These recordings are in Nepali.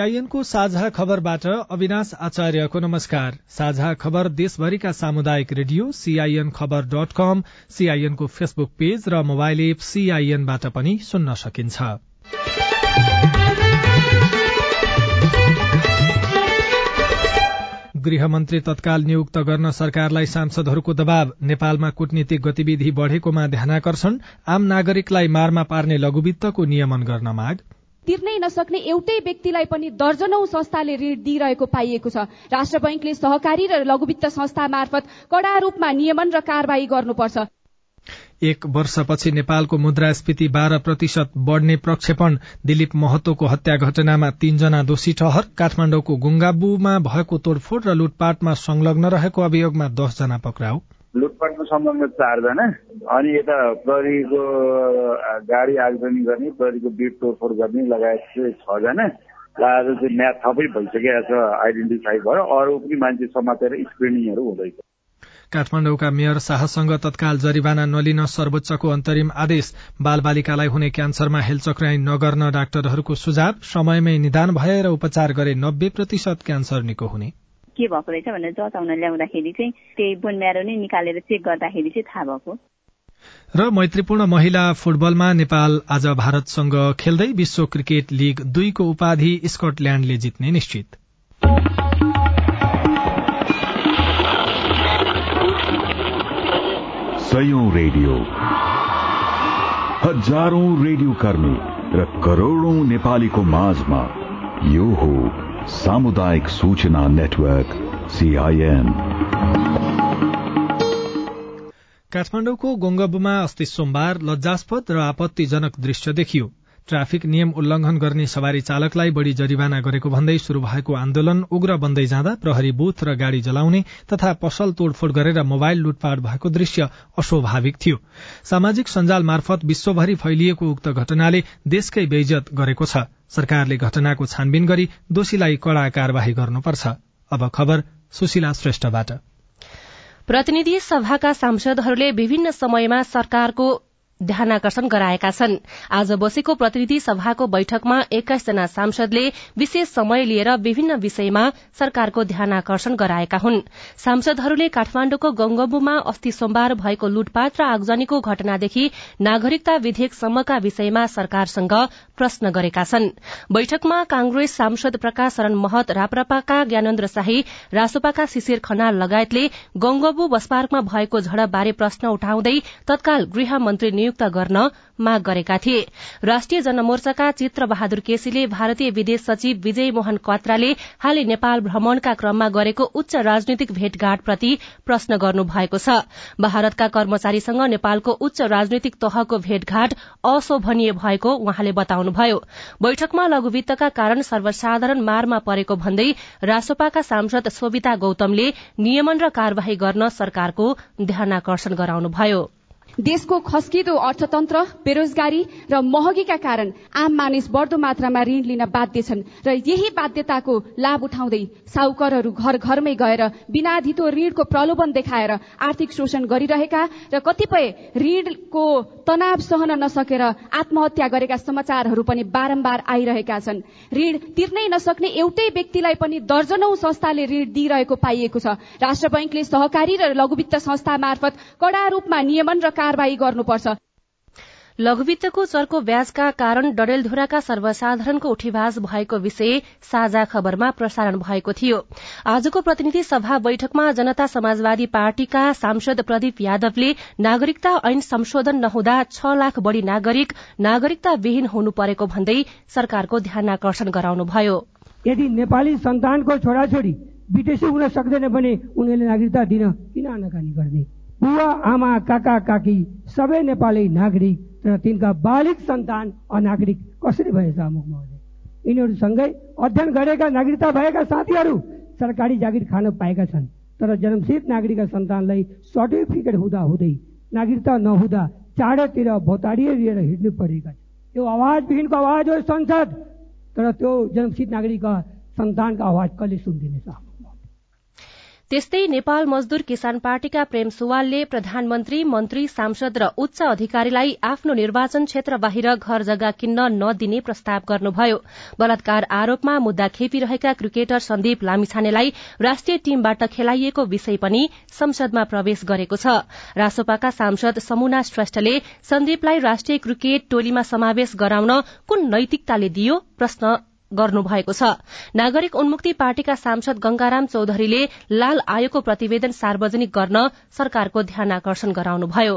सीआईएनको साझा खबरबाट अविनाश आचार्यको नमस्कार। साझा खबर देशभरिका सामुदायिक radio CIN Khabar dot com सीआईएनको फेसबुक पेज र मोबाइल एप सीआईएनबाट पनि सुन्न सकिन्छ। गृहमन्त्री तत्काल नियुक्त गर्न सरकारलाई सांसदहरूको दबाव नेपालमा कूटनीतिक गतिविधि बढ़ेकोमा ध्यानकर्षण आम नागरिकलाई मारमा पार्ने लघुवित्तको नियमन गर्न माग। तिर्नै नसक्ने एउटै व्यक्तिलाई पनि दर्जनौ संस्थाले ऋण दिइरहेको पाइएको छ। राष्ट्र बैंकले सहकारी र लघुवित्त संस्था मार्फत कड़ा रूपमा नियमन र कार्यवाही गर्नुपर्छ। एक वर्षपछि नेपालको मुद्रास्फीति बाह्र प्रतिशत बढ़ने प्रक्षेपण दिलीप महतोको हत्या घटनामा तीनजना दोषी ठहर काठमाडौँको गुंगाबुमा भएको तोड़फोड़ र लुटपाटमा संलग्न रहेको अभियोगमा दसजना पक्राउ। लुटपाटमा संलग्न चारजना अनि यता प्रहरीको गाडी आगजनी गर्ने प्रहरीको बिट तोडफोड गर्ने लगायत चाहिँ छजना। आज चाहिँ म्याथ थपै भइसकेको छ आइडेन्टिफाई भयो अरू पनि मान्छे समातेर स्क्रिनिङहरू हुँदैछ। काठमाडौँका मेयर शाहसँग तत्काल जरिवाना नलिन सर्वोच्चको अन्तरिम आदेश। बाल बालिकालाई हुने क्यान्सरमा हेलचक्राई नगर्न डाक्टरहरूको सुझाव। समयमै निदान भएर उपचार गरे नब्बे प्रतिशत क्यान्सर निको हुने। के भएको रहेछ भनेर जचाउन ल्याउँदाखेरि चाहिँ त्यही बोन म्यारो नै निकालेर चेक गर्दाखेरि चाहिँ थाहा भएको। र मैत्रीपूर्ण महिला फुटबलमा नेपाल आज भारतसँग खेल्दै विश्व क्रिकेट लीग दुईको उपाधि स्कटल्याण्डले जित्ने निश्चित। सयौं रेडियो। हजारौं रेडियो कर्मी र करोड़ौं नेपालीको माझमा यो हो सामुदायिक सूचना नेटवर्क काठमाडौँको गोङ्गबुमा अस्ति सोमबार लज्जास्पद र आपत्तिजनक दृश्य देखियो। ट्राफिक नियम उल्लंघन गर्ने सवारी चालकलाई बढ़ी जरिवाना गरेको भन्दै शुरू भएको आन्दोलन उग्र बन्दै जाँदा प्रहरी बुथ र गाड़ी जलाउने तथा पसल तोड़फोड़ गरेर मोबाइल लुटपाट भएको दृश्य अस्वाभाविक थियो। सामाजिक सञ्जाल मार्फत विश्वभरि फैलिएको उक्त घटनाले देशकै बेइजत गरेको छ। सरकारले घटनाको छानबिन गरी दोषीलाई कड़ा कार्यवाही गर्नुपर्छ। अब खबर सुशीला श्रेष्ठबाट। प्रतिनिधि सभाका सांसदहरूले विभिन्न समयमा सरकारको ध्यानकर्षण गराएका छन्। आज बसेको प्रतिनिधि सभाको बैठकमा एक्काइसजना सांसदले विशेष समय लिएर विभिन्न विषयमा सरकारको ध्यानकर्षण गराएका हुन्। सांसदहरूले काठमाण्डुको गंगबुमा अस्ति सोमबार भएको लुटपाट र आगजनीको घटनादेखि नागरिकता विधेयकसम्मका विषयमा सरकारसँग प्रश्न गरेका छन्। बैठकमा कांग्रेस सांसद प्रकाश शरण महत राप्रपाका ज्ञानेन्द्र शाही रासोपाका शिशिर खनाल लगायतले गंगबु बसपार्कमा भएको झडपबारे प्रश्न उठाउँदै तत्काल गृह मन्त्री नियुक्त गर्न माग गरेका थिए। राष्ट्रिय जनमोर्चाका चित्र बहादुर केसीले भारतीय विदेश सचिव विजय मोहन कत्राले हालै नेपाल भ्रमणका क्रममा गरेको उच्च राजनीतिक भेटघाटप्रति प्रश्न गर्नु भएको छ। भारतका कर्मचारीसँग नेपालको उच्च राजनीतिक तहको भेटघाट अशोभनीय भएको उहाँले बताउनुभयो। बैठकमा लघुवित्तका कारण सर्वसाधारण मारमा परेको भन्दै रासोपाका सांसद सोभिता गौतमले नियमन र कार्यवाही गर्न सरकारको ध्यानकर्षण गराउनुभयो। देशको खस्किदो अर्थतन्त्र बेरोजगारी र महँगीका कारण आम मानिस बढ्दो मात्रामा ऋण लिन बाध्य छन् र यही बाध्यताको लाभ उठाउँदै साहुकरहरू घर घरमै गएर बिना धितो ऋणको प्रलोभन देखाएर आर्थिक शोषण गरिरहेका र कतिपय ऋणको तनाव सहन नसकेर आत्महत्या गरेका समाचारहरू पनि बारम्बार आइरहेका छन्। ऋण तिर्नै नसक्ने एउटै व्यक्तिलाई पनि दर्जनौ संस्थाले ऋण दिइरहेको पाइएको छ। राष्ट्र बैंकले सहकारी र लघुवित्त संस्था मार्फत कड़ा रूपमा नियमन र कार्यवाही गर्नुपर्छ। लघुवित्तको चर्को ब्याजका कारण डडेलधुराका सर्वसाधारणको उठीवाज भएको विषय साझा खबरमा प्रसारण भएको थियो। आजको प्रतिनिधि सभा बैठकमा जनता समाजवादी पार्टीका सांसद प्रदीप यादवले नागरिकता ऐन संशोधन नहुँदा छ लाख बढ़ी नागरिक नागरिकता विहीन हुनु परेको भन्दै सरकारको ध्यानकर्षण गराउनुभयो। यदि नेपाली सन्तानको छोराछोरी विदेशी हुन सक्दैन भने उनीहरूले नागरिकता दिन किन आनाकानी गर्ने? बुवा आमा काका काकी सबै नेपाली नागरिक तर तिनका बालिक सन्तान अनागरिक कसरी भएछ अमुक महोदय यिनीहरूसँगै अध्ययन गरेका नागरिकता भएका साथीहरू सरकारी जागिर खान पाएका छन् तर जन्मसित नागरिकका सन्तानलाई सर्टिफिकेट हुँदा हुँदै नागरिकता नहुँदा चाँडोतिर भौतारिए लिएर हिँड्नु परेका छन्। त्यो आवाजविहीनको आवाज हो संसद तर त्यो जन्मसित नागरिकका सन्तानको आवाज कहिले सुनिदिनेछ? त्यस्तै नेपाल मजदूर किसान पार्टीका प्रेम सुवालले प्रधानमन्त्री मन्त्री सांसद र उच्च अधिकारीलाई आफ्नो निर्वाचन क्षेत्र बाहिर घर जग्गा किन्न नदिने प्रस्ताव गर्नुभयो। बलात्कार आरोपमा मुद्दा खेपिरहेका क्रिकेटर सन्दीप लामिछानेलाई राष्ट्रिय टीमबाट खेलाइएको विषय पनि संसदमा प्रवेश गरेको छ। रासोपाका सांसद समुना श्रेष्ठले सन्दीपलाई राष्ट्रिय क्रिकेट टोलीमा समावेश गराउन कुन नैतिकताले दियो प्रश्न गर्नुभएको छ। नागरिक उन्मुक्ति पार्टीका सांसद गंगाराम चौधरीले लाल आयोगको प्रतिवेदन सार्वजनिक गर्न सरकारको ध्यान आकर्षण गराउनुभयो।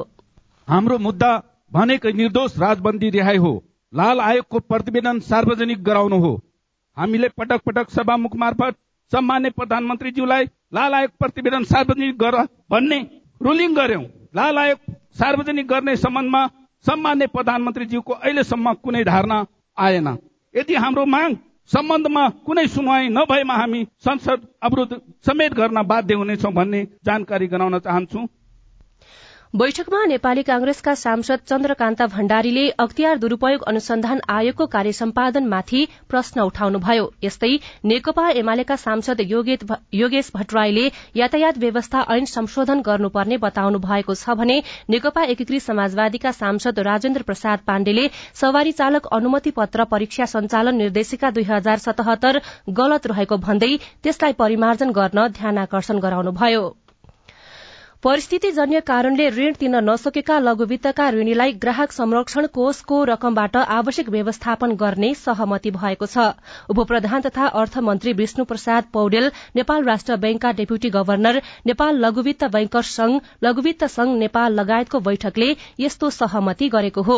हाम्रो मुद्दा भनेकै निर्दोष राजबन्दी रिहाई हो। लाल आयोगको प्रतिवेदन सार्वजनिक गराउनु हो। हामीले पटक पटक सभामुख मार्फत सम्मान्य प्रधानमन्त्रीज्यूलाई लाल आयोग प्रतिवेदन सार्वजनिक गर भन्ने रुलिङ गर्यौं। लाल आयोग सार्वजनिक गर्ने सम्बन्धमा सम्मान्य प्रधानमन्त्रीज्यूको अहिलेसम्म कुनै धारणा आएन। यदि हाम्रो माग सम्बन्धमा कुनै सुनवाई नभएमा हामी संसद अवरोध समेत गर्न बाध्य हुनेछौँ भन्ने जानकारी गराउन चाहन्छु। बैठकमा नेपाली कांग्रेसका सांसद चन्द्रकान्त भण्डारीले अख्तियार दुरूपयोग अनुसन्धान आयोगको कार्य सम्पादनमाथि प्रश्न उठाउनुभयो। यस्तै नेकपा एमालेका सांसद योगेश भट्टराईले यातायात व्यवस्था ऐन संशोधन गर्नुपर्ने बताउनु भएको छ भने नेकपा एकीकृत समाजवादीका सांसद राजेन्द्र प्रसाद पाण्डेले सवारी चालक अनुमति पत्र परीक्षा सञ्चालन निर्देशिका दुई हजार सतहत्तर गलत रहेको भन्दै त्यसलाई परिमार्जन गर्न ध्यान आकर्षण गराउनुभयो। परिस्थितिजन्य कारणले ऋण तिर्न नसकेका लघुवित्तका ऋणीलाई ग्राहक संरक्षण कोषको रकमबाट आवश्यक व्यवस्थापन गर्ने सहमति भएको छ। उपप्रधान तथा अर्थमन्त्री विष्णु प्रसाद पौडेल नेपाल राष्ट्र बैंकका डेप्युटी गवर्नर नेपाल लघुवित्त बैंकर्स संघ लघुवित्त संघ नेपाल लगायतको बैठकले यस्तो सहमति गरेको हो।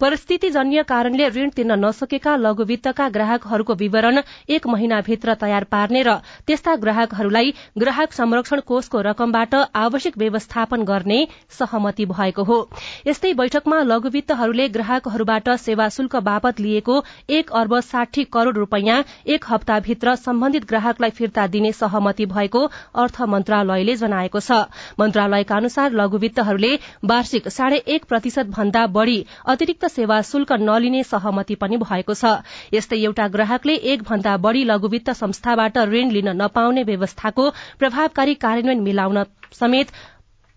परिस्थितिजन्य कारणले ऋण तिर्न नसकेका लघुवित्तका ग्राहकहरूको विवरण एक महिनाभित्र तयार पार्ने र त्यस्ता ग्राहकहरूलाई ग्राहक संरक्षण कोषको रकमबाट आवश्यक व्यवस्थापन गर्ने सहमति भएको हो। यस्तै बैठकमा लघुवित्तहरूले ग्राहकहरूबाट सेवा शुल्क बापत लिएको एक अर्ब साठी करोड़ रूपियाँ एक हप्ताभित्र सम्बन्धित ग्राहकलाई फिर्ता दिने सहमति भएको अर्थ मन्त्रालयले जनाएको छ। मन्त्रालयका अनुसार लघुवित्तहरूले वार्षिक साढे एक प्रतिशत भन्दा बढ़ी अतिरिक्त सेवा शुल्क नलिने सहमति पनि भएको छ। यस्तै एउटा ग्राहकले एक भन्दा बढ़ी लघुवित्त संस्थाबाट ऋण लिन नपाउने व्यवस्थाको प्रभावकारी कार्यान्वयन मिलाउन समेत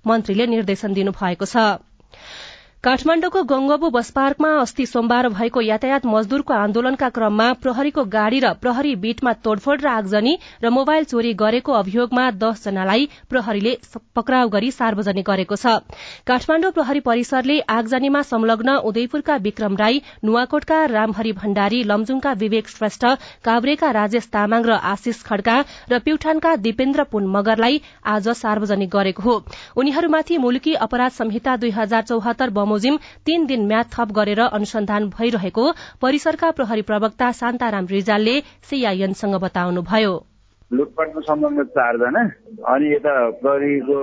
मन्त्रीले निर्देशन दिनुभएको छ। काठमाण्डुको गंगबु बस पार्कमा अस्ति सोमबार भएको यातायात मजदूरको आन्दोलनका क्रममा प्रहरीको गाड़ी र प्रहरी बीटमा तोड़फोड़ र आगजनी र मोबाइल चोरी गरेको अभियोगमा दसजनालाई प्रहरीले पक्राउ गरी सार्वजनिक गरेको छ। काठमाण्डु प्रहरी परिसरले आगजनीमा संलग्न उदयपुरका विक्रम राई नुवाकोटका रामहरि भण्डारी लमजुङका विवेक श्रेष्ठ काभ्रेका राजेश तामाङ र आशिष खड्का र प्युठानका दिपेन्द्र पुन मगरलाई आज सार्वजनिक गरेको हो। उनीहरूमाथि मुलुकी अपराध संहिता दुई हजार चौहत्तर बमोजिम तीन दिन म्याद थप गरेर अनुसन्धान भइरहेको परिसरका प्रहरी प्रवक्ता शान्ताराम रिजालले सीआईएनसँग बताउनुभयो। लुटपाटको सम्बन्ध चारजना अनि यता प्रहरीको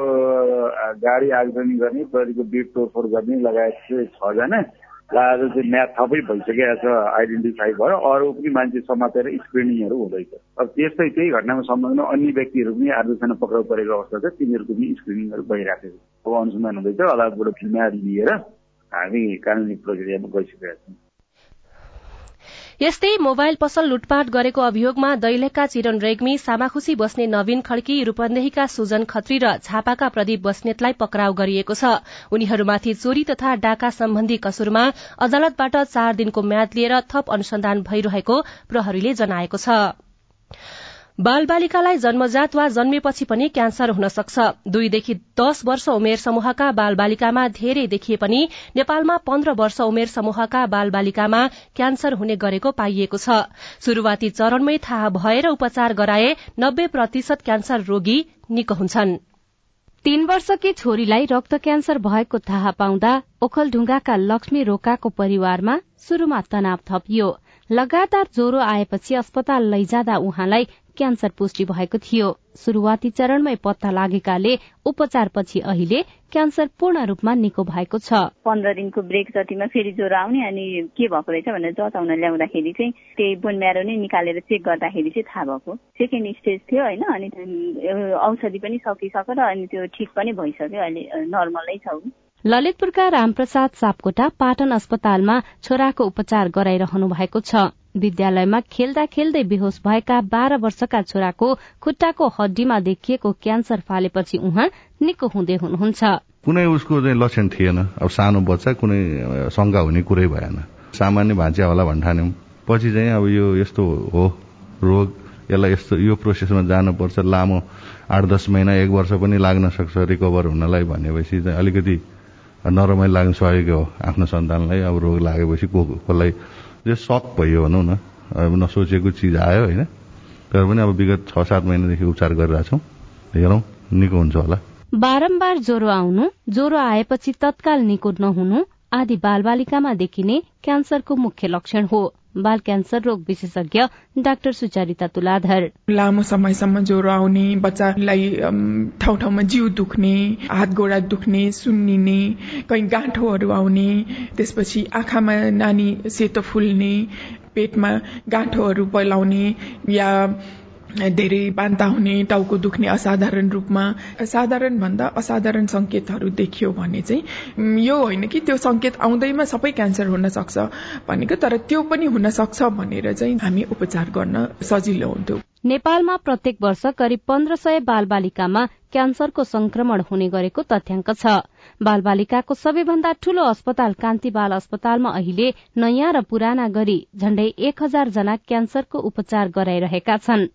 गाडी आगजनी गर्ने प्रहरीको बिट तोडफोड गर्ने लगायत छजना आज चाहिँ म्याथ थपै भइसकेको छ आइडेन्टिफाई भयो अरू पनि मान्छे समातेर स्क्रिनिङहरू हुँदैछ। अब त्यस्तै त्यही घटनामा सम्बन्धमा अन्य व्यक्तिहरू पनि दसजना पक्राउ परेको अवस्था छ तिनीहरूको पनि स्क्रिनिङहरू भइराखेको अब अनुसन्धान हुँदैछ अदालतबाट फिल्माहरू लिएर हामी कानुनी प्रक्रियामा गइसकेका छौँ। यस्तै मोबाइल पसल लुटपाट गरेको अभियोगमा दैलेखका चिरन रेग्मी सामाखुशी बस्ने नवीन खड्की रूपन्देहीका सुजन खत्री र झापाका प्रदीप बस्नेतलाई पक्राउ गरिएको छ। उनीहरूमाथि चोरी तथा डाका सम्बन्धी कसुरमा अदालतबाट चार दिनको म्याद लिएर थप अनुसन्धान भइरहेको प्रहरीले जनाएको छ। बाल बालिकालाई जन्मजात वा जन्मेपछि पनि क्यान्सर हुन सक्छ। दुईदेखि दश वर्ष उमेर समूहका बाल बालिकामा धेरै देखिए पनि नेपालमा पन्ध्र वर्ष उमेर समूहका बाल बालिकामा क्यान्सर हुने गरेको पाइएको छ। शुरूआती चरणमै थाहा भएर उपचार गराए नब्बे प्रतिशत क्यान्सर रोगी निको हुन्छन्। तीन वर्षकी छोरीलाई रक्त क्यान्सर भएको थाहा पाउँदा ओखलढुङ्गाका लक्ष्मी रोकाको परिवारमा शुरूमा तनाव थपियो। लगातार ज्वरो आएपछि अस्पताल लैजाँदा उहाँलाई क्यान्सर पुष्टि भएको थियो। शुरूआती चरणमै पत्ता लागेकाले उपचारपछि अहिले क्यान्सर पूर्ण रूपमा निको भएको छ। पन्ध्र दिनको ब्रेक जतिमा फेरि ज्वरो आउने अनि के भएको रहेछ भनेर जताउन ल्याउँदाखेरि चाहिँ त्यही बोन म्यारो नै निकालेर चेक गर्दाखेरि चाहिँ थाहा भएको। सेकेन्ड स्टेज थियो होइन अनि औषधि पनि सकिसकेर अनि त्यो ठिक पनि भइसक्यो। अहिले नर्मलै छ ललितपुरका रामप्रसाद सापकोटा पाटन अस्पतालमा छोराको उपचार गराइरहनु भएको छ। विद्यालयमा खेल्दा खेल्दै बेहोस भएका बाह्र वर्षका छोराको खुट्टाको हड्डीमा देखिएको क्यान्सर फालेपछि उहाँ निको हुँदै हुनुहुन्छ। कुनै उसको चाहिँ लक्षण थिएन। अब सानो बच्चा कुनै शङ्का हुने कुरै भएन। सामान्य भाँचिया होला भन्ठान्यौँ पछि चाहिँ अब यो यस्तो हो रोग यसलाई यस्तो यो प्रोसेसमा जानुपर्छ लामो आठ दस महिना एक वर्ष पनि लाग्न सक्छ रिकभर हुनलाई भनेपछि चाहिँ अलिकति नरमाइलो लाग्न सकेको हो आफ्नो सन्तानलाई। अब रोग लागेपछि को कसलाई जो सक भयो भनौँ न अब नसोचेको चिज आयो होइन। तर पनि अब विगत छ सात महिनादेखि उपचार गरिरहेको छौँ। हेरौँ निको हुन्छ होला। बारम्बार ज्वरो आउनु ज्वरो आएपछि तत्काल निको नहुनु आदि बालबालिकामा देखिने क्यान्सरको मुख्य लक्षण हो। बाल क्यान्सर रोग विशेषज्ञ डाक्टर सुचारिता तुलाधर। लामो समयसम्म ज्वरो आउने बच्चालाई ठाउँ ठाउँमा जिउ दुख्ने हात गोडा दुख्ने सुन्निने कहीँ गाँठोहरू आउने त्यसपछि आँखामा नानी सेतो फुल्ने पेटमा गाँठोहरू पैलाउने या धेरै बान्ता हुने टाउको दुख्ने असाधारण रूपमा साधारण भन्दा असाधारण संकेतहरू देखियो भने चाहिँ यो होइन कि त्यो संकेत आउँदैमा सबै क्यान्सर हुन सक्छ भनेको तर त्यो पनि हुन सक्छ भनेर चाहिँ हामी उपचार गर्न सजिलो हुन्थ्यो। नेपालमा प्रत्येक वर्ष करिब पन्ध्र सय बालबालिकामा क्यान्सरको संक्रमण हुने गरेको तथ्याङ्क छ। बालबालिकाको सबैभन्दा ठूलो अस्पताल कान्ति बाल अस्पतालमा अहिले नयाँ र पुराना गरी झण्डै एक हजार जना क्यान्सरको उपचार गराइरहेका छन्।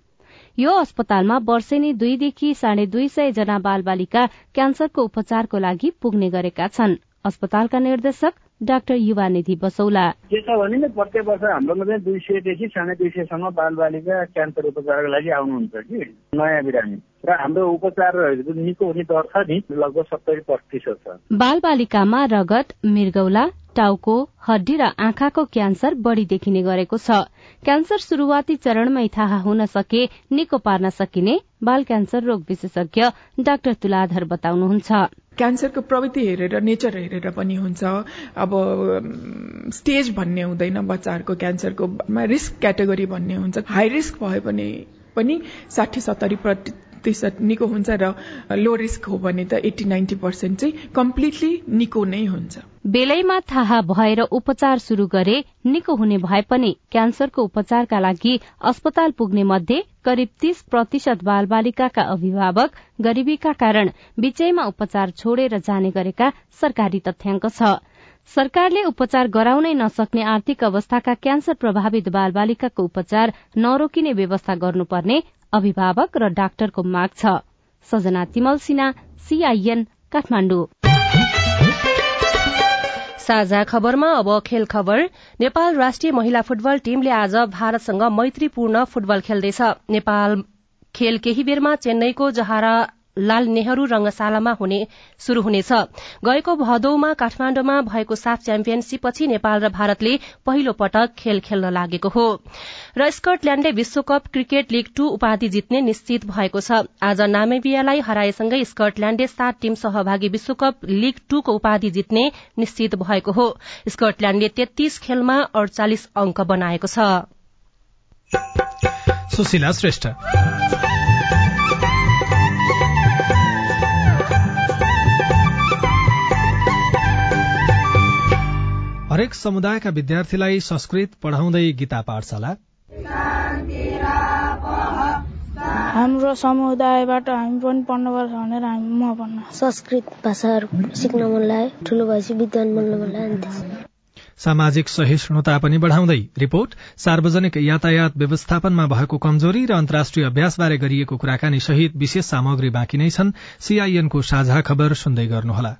यो अस्पतालमा वर्षेनी दुईदेखि साढे दुई सय जना बाल बालिका क्यान्सरको उपचारको लागि पुग्ने गरेका छन्। अस्पतालका निर्देशक डाक्टर युवानिधि बसौला। के छ भने प्रत्येक वर्ष हाम्रोमा चाहिँ दुई सयदेखि साढे दुई सयसम्म बाल बालिका क्यान्सर उपचारको लागि आउनुहुन्छ कि नयाँ बिरामी। र हाम्रो उपचारहरू निको हुने दर छ नि लगभग सत्तरी प्रतिशत छ। बाल बालिकामा रगत मृगौला टाउको हड्डी र आँखाको क्यान्सर बढ़ी देखिने गरेको छ। क्यान्सर शुरूआती चरणमै थाहा हुन सके निको पार्न सकिने बाल क्यान्सर रोग विशेषज्ञ डाक्टर तुलाधर बताउनुहुन्छ। क्यान्सरको प्रवृत्ति हेरेर नेचर हेरेर पनि हुन्छ। अब स्टेज भन्ने हुँदैन बच्चाहरूको क्यान्सरको रिस्क क्याटेगोरी भन्ने हुन्छ। हाई रिस्क भयो भने पनि साठी सत्तरी प्रतिशत निको हुन्छ र लो रिस्क हो भने त एट्टी नाइन्टी पर्सेन्ट चाहिँ कम्प्लिटली निको नै हुन्छ। बेलैमा थाहा भएर उपचार शुरू गरे निको हुने भए पनि क्यान्सरको उपचारका लागि अस्पताल पुग्ने मध्ये करिब तीस प्रतिशत बाल बालिकाका अभिभावक गरिबीका कारण बीचैमा उपचार छोडेर जाने गरेका सरकारी तथ्याङ्क छ। सरकारले उपचार गराउनै नसक्ने आर्थिक अवस्थाका क्यान्सर प्रभावित बाल बालिकाको उपचार नरोकिने व्यवस्था गर्नुपर्ने अभिभावक र डाक्टरको माग छ। सजना तिमल सिन्हा सीआईएन काठमाडौँ। साझा खबरमा अब खेल खबर। नेपाल राष्ट्रिय महिला फुटबल टीमले आज भारतसँग मैत्रीपूर्ण फुटबल खेल्दैछ। नेपाल खेल केही बेरमा चेन्नईको जहारा लाल नेहरू रंगशालामा हुने शुरू हुनेछ। गएको भदौमा काठमाण्डुमा भएको साफ च्याम्पियनशीपपछि नेपाल र भारतले पहिलो पटक खेल खेल्न लागेको हो। र स्कटल्याण्डले विश्वकप क्रिकेट लीग टू उपाधि जित्ने निश्चित भएको छ। आज नामेबियालाई हराएसँगै स्कटल्याण्डले सात टीम सहभागी विश्वकप लीग टूको उपाधि जित्ने निश्चित भएको हो। स्कटल्याण्डले तेत्तीस खेलमा अडचालिस अंक बनाएको छ। हरेक समुदायका विद्यार्थीलाई संस्कृत पढ़ाउँदै गीता पाठशाला। हाम्रो समुदायबाट हामी पनि पढ्नुपर्छ भनेर हामी म पढ्न। संस्कृत भाषाहरू सिक्न मन लाग्यो ठुलो भएपछि विद्वान बन्न मन लाग्यो सामाजिक सहिष्णुता पनि बढ़ाउँदै रिपोर्ट सार्वजनिक यातायात व्यवस्थापनमा भएको कमजोरी र अन्तर्राष्ट्रिय अभ्यासबारे गरिएको कुराकानी सहित विशेष सामग्री बाँकी नै छन्। सीआईएनको साझा खबर सुन्दै गर्नुहोला।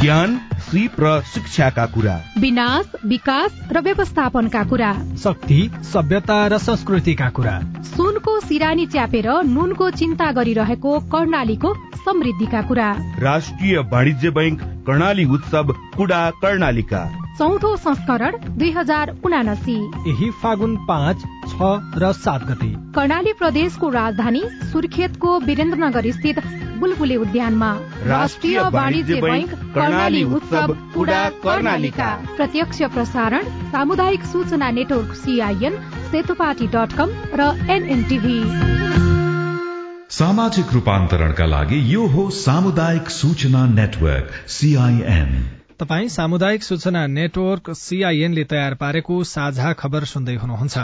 ज्ञान सिप र शिक्षाका कुरा। विनाश विकास र व्यवस्थापनका कुरा। शक्ति सभ्यता र संस्कृतिका कुरा। सुनको सिरानी च्यापेर नुनको चिन्ता गरिरहेको कर्णालीको समृद्धिका कुरा। राष्ट्रिय वाणिज्य बैंक कर्णाली उत्सव कुडा कर्णालीका। चौथो संस्करण दुई हजार उनासी। यही फागुन पाँच छ र सात गते। कर्णाली प्रदेशको राजधानी सुर्खेतको वीरेन्द्रनगर स्थित बुलबुले उद्यानमा। राष्ट्रिय वाणिज्य बैंक कर्णाली उत्सव पुडा कर्णालीका। प्रत्यक्ष प्रसारण सामुदायिक सूचना network CIN Setopati dot com र एनएनटिभी सामाजिक रूपान्तरणका लागि यो हो सामुदायिक सूचना नेटवर्क सीआईएन। तपाई सामुदायिक सूचना नेटवर्क सीआईएनले तयार पारेको साझा खबर सुन्दै हुनुहुन्छ।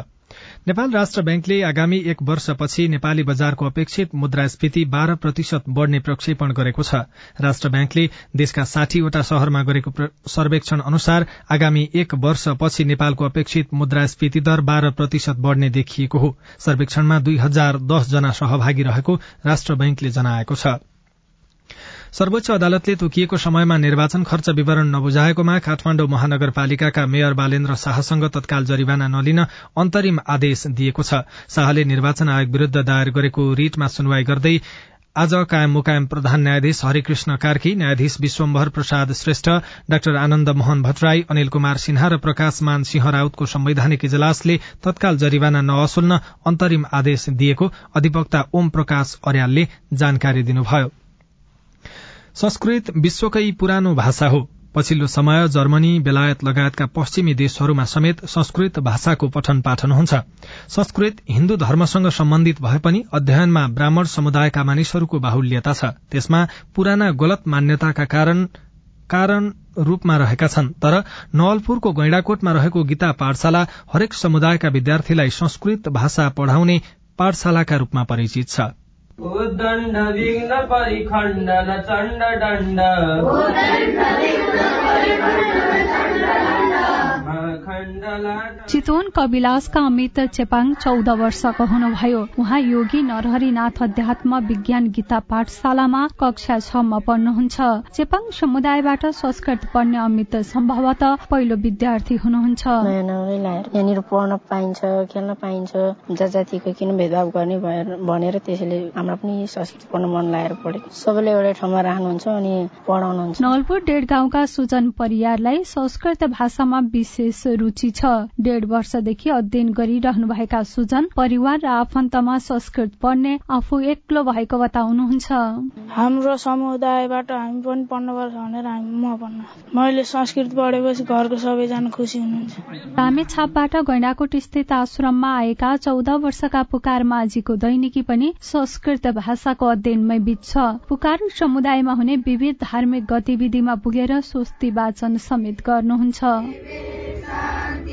नेपाल राष्ट्र ब्याङ्कले आगामी एक वर्षपछि नेपाली बजारको अपेक्षित मुद्रास्फीति बाह्र प्रतिशत बढ़ने प्रक्षेपण गरेको छ। राष्ट्र ब्याङ्कले देशका साठीवटा शहरमा गरेको सर्वेक्षण अनुसार आगामी एक वर्षपछि नेपालको अपेक्षित मुद्रास्फीति दर बाह्र प्रतिशत बढ़ने देखिएको हो। सर्वेक्षणमा दुई हजार दस जना सहभागी रहेको राष्ट्र ब्याङ्कले जनाएको छ। सर्वोच्च अदालतले तोकिएको समयमा निर्वाचन खर्च विवरण नबुझाएकोमा काठमाडौँ महानगरपालिकाका मेयर बालेन्द्र शाहसँग तत्काल जरिवाना नलिन अन्तरिम आदेश दिएको छ। शाहले निर्वाचन आयोग विरूद्ध दायर गरेको रिटमा सुनवाई गर्दै आज कायम मुकायम प्रधान न्यायाधीश हरिकृष्ण कार्की न्यायाधीश विश्वम्भर प्रसाद श्रेष्ठ डाक्टर आनन्द मोहन भट्टराई अनिल कुमार सिन्हा र प्रकाशमान सिंह राउतको संवैधानिक इजलासले तत्काल जरिवाना नअसुल्न अन्तरिम आदेश दिएको अधिवक्ता ओम प्रकाश अर्यालले जानकारी दिनुभयो। संस्कृत विश्वकै पुरानो भाषा हो। पछिल्लो समय जर्मनी बेलायत लगायतका पश्चिमी देशहरूमा समेत संस्कृत भाषाको पठन पाठन हुन्छ। संस्कृत हिन्दू धर्मसँग सम्बन्धित भए पनि अध्ययनमा ब्राह्मण समुदायका मानिसहरूको बाहुल्यता छ। त्यसमा पुराना गलत मान्यताका कारण कारण रूपमा रहेका छन्। तर नवलपुरको गैंडाकोटमा रहेको गीता पाठशाला हरेक समुदायका विद्यार्थीलाई संस्कृत भाषा पढ़ाउने पाठशालाका रूपमा परिचित छ। उद्दण्ड विघ्न परिखण्डन चण्ड दण्ड चितवन कविलासका अमित चेपाङ चौध वर्षको हुनुभयो। उहाँ योगी नरहरिनाथ अध्यात्म विज्ञान गीता पाठशालामा कक्षा छमा पढ्नुहुन्छ। चेपाङ समुदायबाट संस्कृत पढ्ने अमित सम्भवत पहिलो विद्यार्थी हुनुहुन्छ। यहाँनिर पढ्न पाइन्छ खेल्न पाइन्छ जात जातिको किन भेदभाव गर्ने भनेर त्यसैले हामीलाई पनि संस्कृत पढ्न मन लागेर पढेको सबैले एउटै ठाउँमा राख्नुहुन्छ अनि पढाउनुहुन्छ। नवलपुर डेढ गाउँका सुजन परियारलाई संस्कृत भाषामा विशेष रुचि छ। डेढ वर्षदेखि अध्ययन गरिरहनुभएका सुजन परिवार र आफन्तमा संस्कृत पढ्ने आफू एक्लो भएको बताउनुहुन्छ। हाम्रो समुदायबाट हामी पनि पढ्नुपर्छ भनेर हामी म पढ्न। मैले संस्कृत पढेपछि घरको सबैजना खुसी हुनुहुन्छ। रामे छापबाट गैंडाकोट स्थित आश्रममा आएका चौध वर्षका पुकार माझीको दैनिकी पनि संस्कृत भाषाको अध्ययनमै बित्छ पुकार समुदायमा हुने विविध धार्मिक गतिविधिमा पुगेर स्वस्ति वाचन समेत गर्नुहुन्छ। Amen.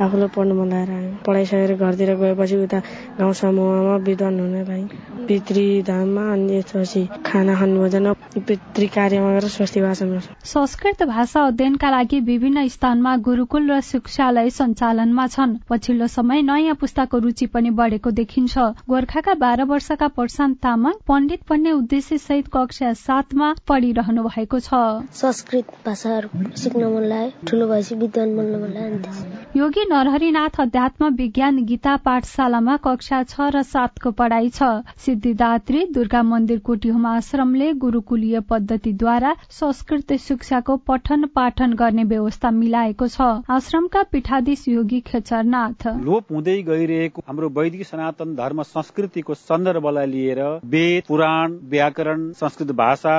आफूलाई पढ्नु मन लागेर आयो। पढाइसकेर घरतिर गएपछि उता गाउँ समूहमा विद्वान हुनलाई पितृ धाममा अनि त्यसपछि खाना खानु भोजन पितृ कार्यमा गएर स्वस्ति वाचन गर्छ। संस्कृत भाषा अध्ययनका लागि विभिन्न स्थानमा गुरूकुल र शिक्षालय सञ्चालनमा छन्। पछिल्लो समय नयाँ पुस्ताको रुचि पनि बढेको देखिन्छ। गोर्खाका बाह्र वर्षका प्रशान्त तामाङ पण्डित पढ्ने उद्देश्य सहित कक्षा सातमा पढिरहनु भएको छ। संस्कृत भाषाहरू सिक्न मन लाग्यो। ठुलो भएपछि विद्वान बन्न मन लाग्यो। योगी नरहरिनाथ अध्यात्म विज्ञान गीता पाठशालामा कक्षा छ र सातको पढ़ाई छ। सिद्धिदात्री दुर्गा मन्दिर कोटीहोमा आश्रमले गुरूकुलीय पद्धतिद्वारा संस्कृत शिक्षाको पठन पाठन गर्ने व्यवस्था मिलाएको छ। आश्रमका पीठाधीश योगी खेचरनाथ। लोप हुँदै गइरहेको हाम्रो वैदिक सनातन धर्म संस्कृतिको सन्दर्भलाई लिएर वेद पुराण व्याकरण संस्कृत भाषा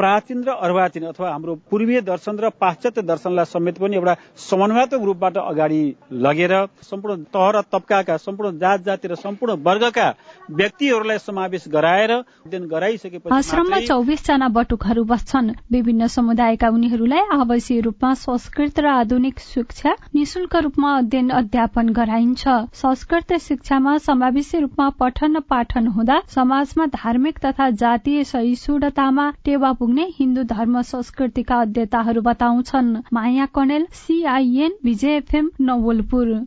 प्राचीन र अर्वाचीन अथवा हाम्रो पूर्वीय दर्शन र पाश्चात्य दर्शनलाई समेत पनि एउटा समन्वयात्मक रूपबाट अगाडि लगेर सम्पूर्ण तह र तब्काका सम्पूर्ण जात जाति र सम्पूर्ण वर्गका व्यक्तिहरूलाई समावेश गराएर अध्ययन गराइसकेपछि आश्रममा चौबिस जना बटुकहरू बस्छन्। विभिन्न समुदायका उनीहरूलाई आवासीय रूपमा संस्कृत र आधुनिक शिक्षा निशुल्क रूपमा अध्ययन अध्यापन गराइन्छ। संस्कृत शिक्षामा समावेशी रूपमा पठन पाठन हुँदा समाजमा धार्मिक तथा जातीय सहिष्णुतामा टेवा पुग्ने हिन्दू धर्म संस्कृतिका अध्येताहरू बताउँछन्। माया कणेल सीआईएन विजय एफएम नवलपुर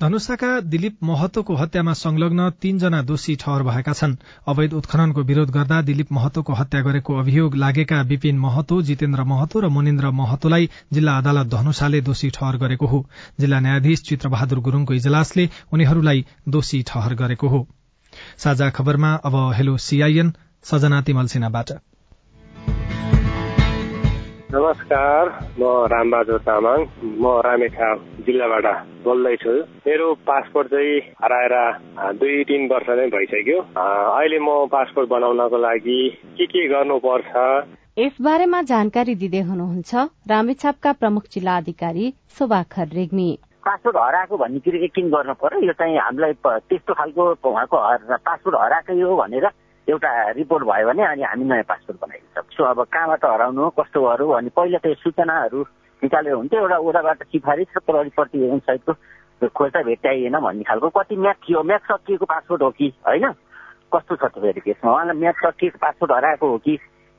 धनुषाका दिलीप महतोको हत्यामा संलग्न तीनजना दोषी ठहर भएका छन्। अवैध उत्खननको विरोध गर्दा दिलीप महतोको हत्या गरेको अभियोग लागेका विपिन महतो जितेन्द्र महतो र मुनिन्द्र महतोलाई जिल्ला अदालत धनुषाले दोषी ठहर गरेको हो। जिल्ला न्यायाधीश चित्रबहादुर गुरूङको इजलासले उनीहरूलाई दोषी ठहर गरेको हो। साझा खबरमा अब हेलो सीआईएन सजना तिमल नमस्कार म रामबहादुर तामाङ म रामेछा जिल्लाबाट बोल्दैछु। मेरो पासपोर्ट चाहिँ हराएर दुई तिन वर्ष नै भइसक्यो। अहिले म पासपोर्ट बनाउनको लागि के के गर्नुपर्छ? यस बारेमा जानकारी दिँदै हुनुहुन्छ रामेछापका प्रमुख जिल्ला अधिकारी शोभाखर रेग्मी। पासपोर्ट हराएको भन्ने कुरो किन गर्नु पर्यो? यो चाहिँ हामीलाई त्यस्तो खालको उहाँको पासपोर्ट हराएकै हो भनेर एउटा रिपोर्ट भयो भने अनि हामी नयाँ पासपोर्ट बनाइदिन सक्छौँ। अब कहाँबाट हराउनु कस्तोहरू अनि पहिला त सूचनाहरू निकालेर हुन्थ्यो एउटा उताबाट सिफारिस र प्रहरीपट्टि वेबसाइटको खोज्दा भेट्टाइएन भन्ने खालको। कति म्याच थियो म्याच सकिएको पासपोर्ट हो कि? होइन? कस्तो छ फेरि केसमा उहाँलाई म्याच सकिएको पासपोर्ट हराएको हो कि?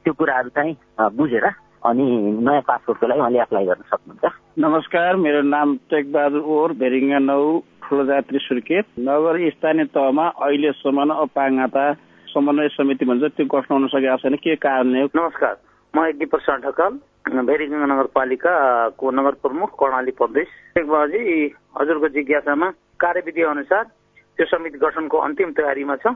त्यो कुराहरू चाहिँ बुझेर अनि नयाँ पासपोर्टको लागि उहाँले एप्लाई गर्न सक्नुहुन्छ। नमस्कार मेरो नाम टेकबहादुर ओर भेरिङ्गा नौ ठुलोजात्री सुर्खेत। नगर स्थानीय तहमा अहिलेसम्म अपाङ्गता समन्वय समिति भन्छ त्यो गठन हुन सकेको छैन। के कारणले नमस्कार। म यज्ञ प्रसाद ढकाल भेरीगङ्गा नगरपालिकाको नगर प्रमुख कर्णाली प्रदेश। टेकबाजी हजुरको जिज्ञासामा कार्यविधि अनुसार त्यो समिति गठनको अन्तिम तयारीमा छ।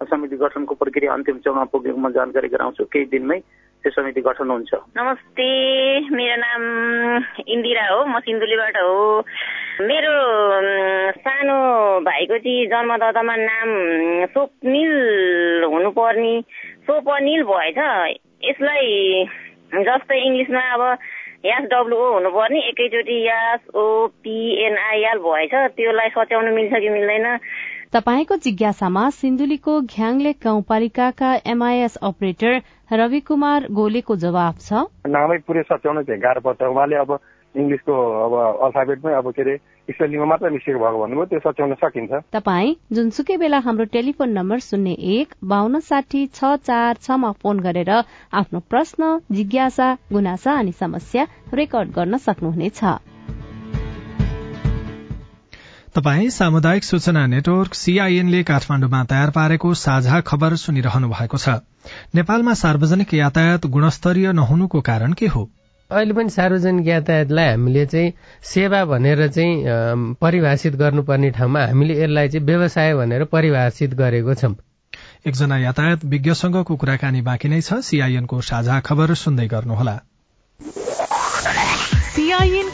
समिति गठनको प्रक्रिया अन्तिम चरणमा पुगेको म जानकारी गराउँछु। केही दिनमै त्यो समिति गठन हुन्छ नमस्ते मेरो नाम इन्दिरा हो म सिन्धुलीबाट हो। मेरो सानो भाइको चाहिँ जन्मदातामा नाम स्वप्निल हुनुपर्ने। सोपनिल भएछ यसलाई जस्तै इङ्ग्लिसमा अब यास डब्लुओ हुनुपर्ने एकैचोटि यास ओपिएनआइएल भएछ त्यसलाई सच्याउनु मिल्छ कि मिल्दैन। तपाईँको जिज्ञासामा सिन्धुलीको घ्याङले गाउँपालिकाका एमआइएस अपरेटर रवि कुमार गोलेको जवाब छ। नामै पुरै सच्याउन चाहिँ गाह्रो पर्छ। उहाँले अब इङ्ग्लिसको अब अल्फाबेटमै अब के अरे स्पेलिङमा मात्र मिस्टेक भएको भन्नुभयो त्यो सच्याउन सकिन्छ। तपाईँ जुनसुकै बेला हाम्रो टेलिफोन नम्बर शून्य एक बान्न साठी छ चार छमा फोन गरेर आफ्नो प्रश्न जिज्ञासा गुनासा अनि समस्या रेकर्ड गर्न सक्नुहुनेछ। तपाई सामुदायिक सूचना नेटवर्क सीआईएनले काठमाण्डुमा तयार पारेको साझा खबर सुनिरहनु भएको छ। नेपालमा सार्वजनिक यातायात गुणस्तरीय नहुनुको कारण के हो? अहिले पनि सार्वजनिक यातायातलाई हामीले चाहिँ सेवा भनेर चाहिँ परिभाषित गर्नुपर्ने ठाउँमा हामीले यसलाई चाहिँ व्यवसाय भनेर परिभाषित गरेको छौँ। एकजना यातायात विज्ञसँगको कुराकानी बाँकी नै छ। सीआईएनको साझा खबर सुन्दै गर्नुहोला।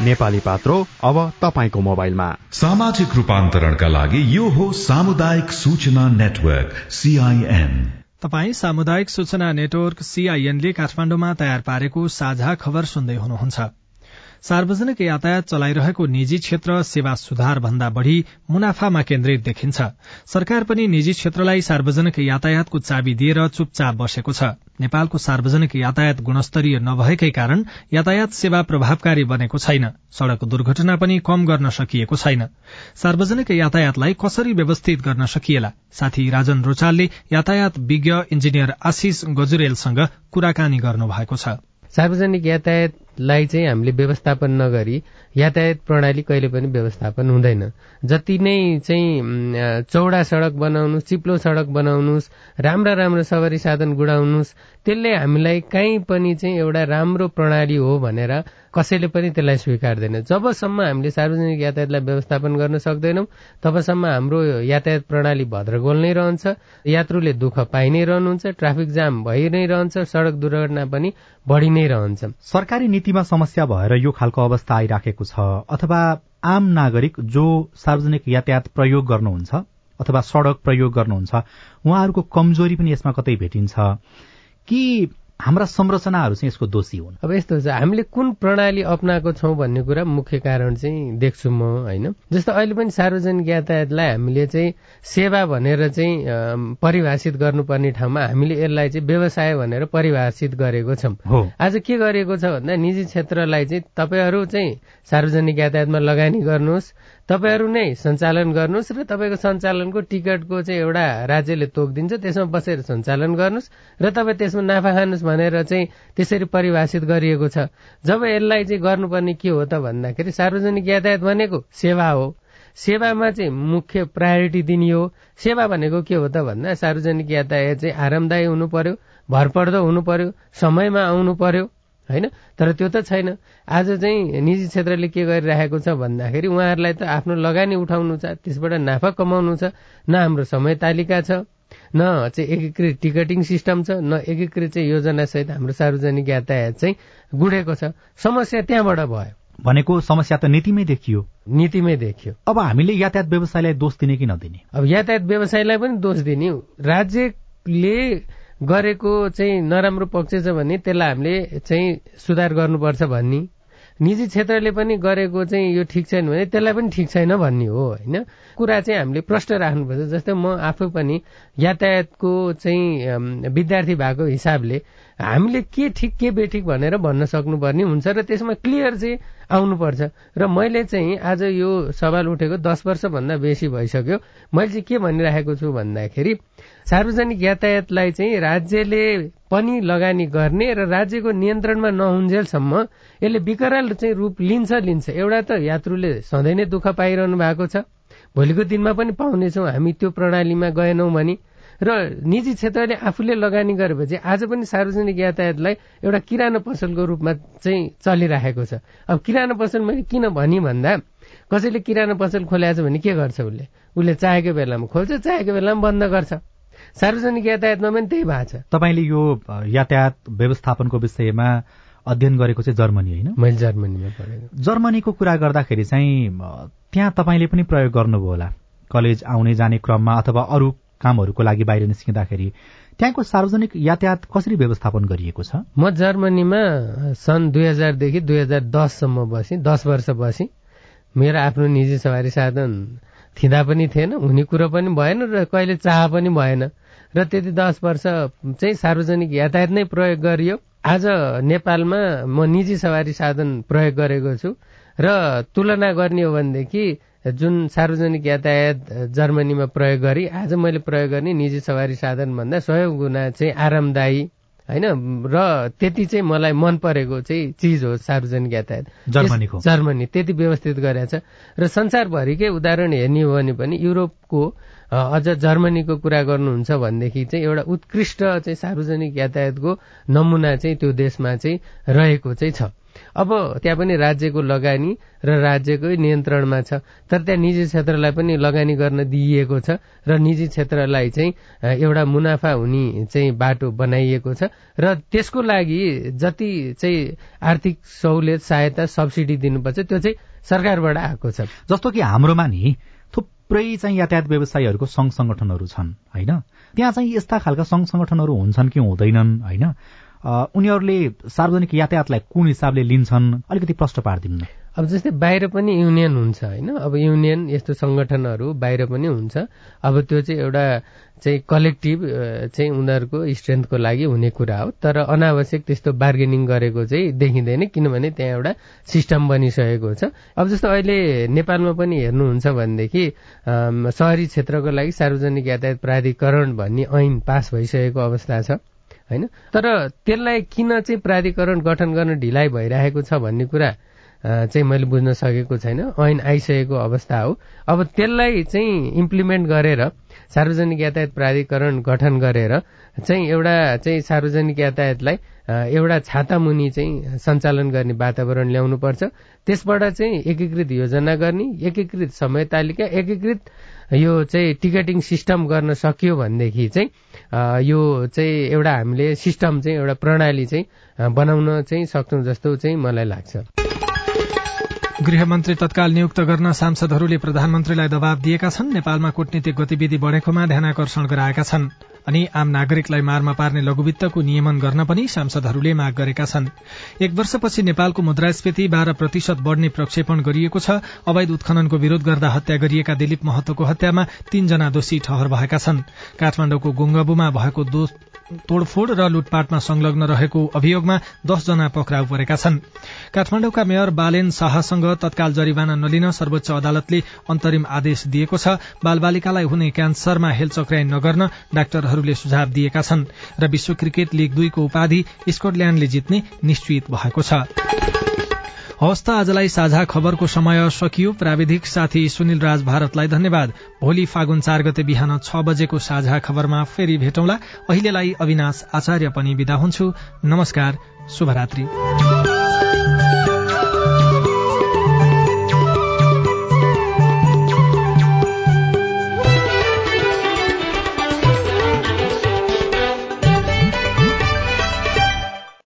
नेपाली पात्रो अब तपाईँको मोबाइलमा। सामाजिक रूपान्तरणका लागि यो हो सामुदायिक सूचना नेटवर्क सीआईएन तपाई सामुदायिक सूचना नेटवर्क सीआईएनले काठमाण्डुमा तयार पारेको साझा खबर सुन्दै हुनुहुन्छ। सार्वजनिक यातायात चलाइरहेको निजी क्षेत्र सेवा सुधार भन्दा बढ़ी मुनाफामा केन्द्रित देखिन्छ। सरकार पनि निजी क्षेत्रलाई सार्वजनिक यातायातको चाबी दिएर चुपचाप बसेको छ। नेपालको सार्वजनिक यातायात गुणस्तरीय नभएकै कारण यातायात सेवा प्रभावकारी बनेको छैन। सड़क दुर्घटना पनि कम गर्न सकिएको छैन। सार्वजनिक यातायातलाई कसरी व्यवस्थित गर्न सकिएला? साथी राजन रोचालले यातायात विज्ञ इन्जिनियर आशिष गजुरेलसँग कुराकानी गर्नु भएको छ। सार्वजनिक यातायातलाई चाहिँ हामीले व्यवस्थापन नगरी यातायात प्रणाली कहिले पनि व्यवस्थापन हुँदैन। जति नै चाहिँ चौडा सड़क बनाउनुहोस् चिप्लो सड़क बनाउनुहोस् राम्रा राम्रो सवारी साधन गुडाउनुहोस् त्यसले हामीलाई काहीँ पनि चाहिँ एउटा राम्रो प्रणाली हो भनेर कसैले पनि त्यसलाई स्वीकार्दैन। जबसम्म हामीले सार्वजनिक यातायातलाई व्यवस्थापन गर्न सक्दैनौँ तबसम्म हाम्रो यातायात प्रणाली भद्रगोल नै रहन्छ यात्रुले दुःख पाइ नै रहनुहुन्छ ट्राफिक जाम भइ नै रहन्छ सड़क दुर्घटना पनि बढ़ी नै रहन्छ। सरकारी नीतिमा समस्या भएर यो खालको अवस्था आइराखेको छ अथवा आम नागरिक जो सार्वजनिक यातायात प्रयोग गर्नुहुन्छ अथवा सड़क प्रयोग गर्नुहुन्छ उहाँहरूको कमजोरी पनि यसमा कतै भेटिन्छ। कि हाम्रा संरचनाहरू चाहिँ यसको दोषी हुन्। अब यस्तो छ हामीले कुन प्रणाली अप्नाएको छौँ भन्ने कुरा मुख्य कारण चाहिँ देख्छु म होइन। जस्तो अहिले पनि सार्वजनिक यातायातलाई हामीले चाहिँ सेवा भनेर चाहिँ परिभाषित गर्नुपर्ने ठाउँमा हामीले यसलाई चाहिँ व्यवसाय भनेर परिभाषित गरेको छौँ। आज के गरिएको छ भन्दा निजी क्षेत्रलाई चाहिँ तपाईँहरू चाहिँ सार्वजनिक यातायातमा लगानी गर्नुहोस् तपाईँहरू नै सञ्चालन गर्नुहोस् र तपाईँको सञ्चालनको टिकटको चाहिँ एउटा राज्यले तोक दिन्छ त्यसमा बसेर सञ्चालन गर्नुहोस् र तपाईँ त्यसमा नाफा खानुहोस् भनेर चाहिँ त्यसरी परिभाषित गरिएको छ। जब यसलाई चाहिँ गर्नुपर्ने के हो त भन्दाखेरि सार्वजनिक यातायात भनेको सेवा हो। सेवामा चाहिँ मुख्य प्रायोरिटी दिने हो। सेवा भनेको के हो त भन्दा सार्वजनिक यातायात चाहिँ आरामदायी हुनु पर्यो भरपर्दो हुनु पर्यो समयमा आउनु पर्यो होइन? तर त्यो त छैन। आज चाहिँ निजी क्षेत्रले के गरिरहेको छ भन्दाखेरि उहाँहरूलाई त आफ्नो लगानी उठाउनु छ त्यसबाट नाफा कमाउनु छ न हाम्रो समय तालिका छ। न चाहिँ एकीकृत टिकटिङ सिस्टम छ न एकीकृत चाहिँ योजनासहित हाम्रो सार्वजनिक यातायात चाहिँ गुडेको छ। समस्या त्यहाँबाट भयो। भनेको समस्या त नीतिमै देखियो। नीतिमै देखियो। अब हामीले यातायात व्यवसायलाई दोष दिने कि नदिने? अब यातायात व्यवसायलाई पनि दोष दिने राज्यले गरेको चाहिँ नराम्रो पक्ष छ भने त्यसलाई हामीले चाहिँ सुधार गर्नुपर्छ भन्ने। निजी क्षेत्रले पनि गरेको चाहिँ यो ठिक छैन भने त्यसलाई पनि ठिक छैन भन्ने हो होइन? कुरा चाहिँ हामीले प्रष्ट राख्नुपर्छ जस्तै म आफू पनि यातायातको चाहिँ विद्यार्थी भएको हिसाबले हामीले के ठिक के बेठिक भनेर भन्न सक्नुपर्ने हुन्छ र त्यसमा क्लियर चाहिँ आउनुपर्छ। र मैले चाहिँ आज यो सवाल उठेको दस वर्षभन्दा बेसी भइसक्यो। मैले चाहिँ के भनिराखेको छु भन्दाखेरि सार्वजनिक यातायातलाई चाहिँ राज्यले पनि लगानी गर्ने र राज्यको नियन्त्रणमा नहुन्जेलसम्म यसले विकराल चाहिँ रूप लिन्छ लिन्छ। एउटा त यात्रुले सधैँ नै दुःख पाइरहनु भएको छ। भोलिको दिनमा पनि पाउनेछौँ हामी त्यो प्रणालीमा गएनौँ भने। र निजी क्षेत्रले आफूले लगानी गरेपछि आज पनि सार्वजनिक यातायातलाई एउटा किराना पसलको रूपमा चाहिँ चलिरहेको छ। अब किराना पसल मैले किन भनी भन्दा कसैले किराना पसल खोलेको छ भने के गर्छ उसले? उसले चाहेको बेलामा खोल्छ चाहेको बेलामा बन्द गर्छ। सार्वजनिक यातायातमा पनि त्यही भएको छ। तपाईँले यो यातायात व्यवस्थापनको विषयमा अध्ययन गरेको चाहिँ जर्मनी होइन? मैले जर्मनीमा पढेको। जर्मनीको कुरा गर्दाखेरि चाहिँ त्यहाँ तपाईँले पनि प्रयोग गर्नुभयो होला। कलेज आउने जाने क्रममा अथवा अरू कामहरूको लागि बाहिर निस्किँदाखेरि त्यहाँको सार्वजनिक यातायात कसरी व्यवस्थापन गरिएको छ? म जर्मनीमा सन् दुई हजारदेखि दुई हजार दससम्म बसेँ दस वर्ष बसेँ। मेरो आफ्नो निजी सवारी साधन थिँदा पनि थिएन हुने कुरो पनि भएन र कहिले चाह पनि भएन। र त्यति दस वर्ष चाहिँ सार्वजनिक यातायात नै प्रयोग गरियो। आज नेपालमा म निजी सवारी साधन प्रयोग गरेको छु। र तुलना गर्ने हो भनेदेखि जुन सार्वजनिक यातायात जर्मनीमा प्रयोग गरी आज मैले प्रयोग गर्ने निजी सवारी साधन भन्दा सय गुणा चाहिँ आरामदायी होइन र त्यति चाहिँ मलाई मन परेको चाहिँ चिज हो सार्वजनिक यातायात। जर्मनीको। जर्मनी त्यति व्यवस्थित गरेछ र संसारभरिकै उदाहरण हेर्ने हो भने पनि युरोपको अझ जर्मनीको कुरा गर्नुहुन्छ भनेदेखि चाहिँ एउटा उत्कृष्ट चाहिँ सार्वजनिक यातायातको नमुना चाहिँ त्यो देशमा चाहिँ रहेको चाहिँ छ। अब त्यहाँ पनि राज्यको लगानी र राज्यकै नियन्त्रणमा छ। तर त्यहाँ निजी क्षेत्रलाई पनि लगानी गर्न दिइएको छ र निजी क्षेत्रलाई चाहिँ एउटा मुनाफा हुने चाहिँ बाटो बनाइएको छ र त्यसको लागि जति चाहिँ आर्थिक सहुलियत सहायता सब्सिडी दिनुपर्छ त्यो चाहिँ सरकारबाट आएको छ। जस्तो कि हाम्रोमा नि थुप्रै चाहिँ यातायात व्यवसायीहरूको संघ संगठनहरू छन् होइन? त्यहाँ चाहिँ यस्ता खालका संघ संगठनहरू हुन्छन् कि हुँदैनन् होइन? उनीहरूले सार्वजनिक यातायातलाई कुन हिसाबले लिन्छन्? अलिकति प्रश्न पारिदिनु अब जस्तै बाहिर पनि युनियन हुन्छ होइन? अब युनियन यस्तो संगठनहरू बाहिर पनि हुन्छ। अब त्यो चाहिँ एउटा चाहिँ कलेक्टिभ चाहिँ उनीहरूको स्ट्रेन्थको लागि हुने कुरा हो। तर अनावश्यक त्यस्तो बार्गेनिङ गरेको चाहिँ देखिँदैन किनभने त्यहाँ एउटा सिस्टम बनिसकेको छ। अब जस्तो अहिले नेपालमा पनि हेर्नुहुन्छ भनेदेखि सहरी क्षेत्रको लागि सार्वजनिक यातायात प्राधिकरण भन्ने ऐन पास भइसकेको अवस्था छ। होइन? तर त्यसलाई किन चाहिँ प्राधिकरण गठन गर्न ढिलाइ भइरहेको छ भन्ने कुरा चाहिँ मैले बुझ्न सकेको छैन। ऐन आइसकेको अवस्था हो। अब त्यसलाई चाहिँ इम्प्लिमेन्ट गरेर सार्वजनिक यातायात प्राधिकरण गठन गरेर चाहिँ एउटा चाहिँ सार्वजनिक यातायातलाई एउटा छाता मुनि चाहिँ सञ्चालन गर्ने वातावरण ल्याउनुपर्छ। त्यसबाट चाहिँ एकीकृत योजना गर्ने एकीकृत समय तालिका एकीकृत यो चाहिँ टिकटिङ सिस्टम गर्न सकियो भनेदेखि चाहिँ यो चाहिँ एउटा हामीले सिस्टम चाहिँ एउटा प्रणाली चाहिँ बनाउन चाहिँ सक्छौँ जस्तो चाहिँ मलाई लाग्छ। गृहमन्त्री तत्काल नियुक्त गर्न सांसदहरूले प्रधानमन्त्रीलाई दबाव दिएका छन्। नेपालमा कूटनीतिक गतिविधि बढ़ेकोमा ध्यानकर्षण गराएका छन्। अनि आम नागरिकलाई मारमा पार्ने लघुवित्तको नियमन गर्न पनि सांसदहरूले माग गरेका छन्। एक वर्षपछि नेपालको मुद्रास्फीति बाह्र प्रतिशत बढ़ने प्रक्षेपण गरिएको छ। अवैध उत्खननको विरोध गर्दा हत्या गरिएका दिलीप महतोको हत्यामा तीनजना दोषी ठहर भएका छन्। काठमाडौँको गुङ्गबुमा भएको तोड़फोड़ र लुटपाटमा संलग्न रहेको अभियोगमा दसजना पक्राउ परेका छन्। काठमाडौँका मेयर बालेन शाहसँग तत्काल जरिवाना नलिन सर्वोच्च अदालतले अन्तरिम आदेश दिएको छ। बालबालिकालाई हुने क्यान्सरमा हेलचक्राइ नगर्न डाक्टरहरूले सुझाव दिएका छन् र विश्व क्रिकेट लीग दुईको उपाधि स्कटल्याण्डले जित्ने निश्चित भएको छ। हवस् त आजलाई साझा खबरको समय सकियो। प्राविधिक साथी सुनिल राज भारतलाई धन्यवाद। भोलि फागुन चार गते बिहान छ बजेको साझा खबरमा फेरि भेटौँला। अहिलेलाई अविनाश आचार्य पनि विदा हुन्छु। नमस्कार शुभरात्री।